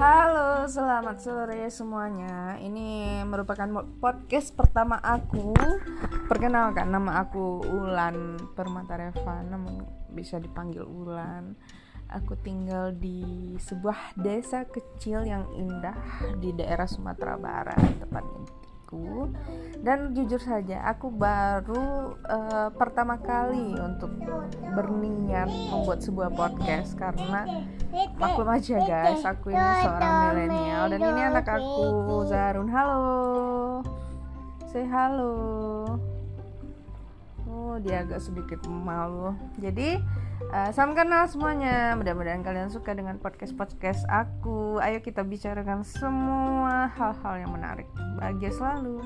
Halo, selamat sore semuanya. Ini merupakan podcast pertama aku. Perkenalkan, nama aku Ulan Permata Reva, namun bisa dipanggil Ulan. Aku tinggal di sebuah desa kecil yang indah di daerah Sumatera Barat. Dan jujur saja, aku baru uh, pertama kali untuk berniat membuat sebuah podcast karena maklum aja guys, aku ini seorang milenial dan ini anak aku Zarun. Halo, say halo. Dia agak sedikit malu. Jadi Uh, salam kenal semuanya. Mudah-mudahan kalian suka dengan podcast-podcast aku. Ayo kita bicarakan semua hal-hal yang menarik. Bahagia selalu.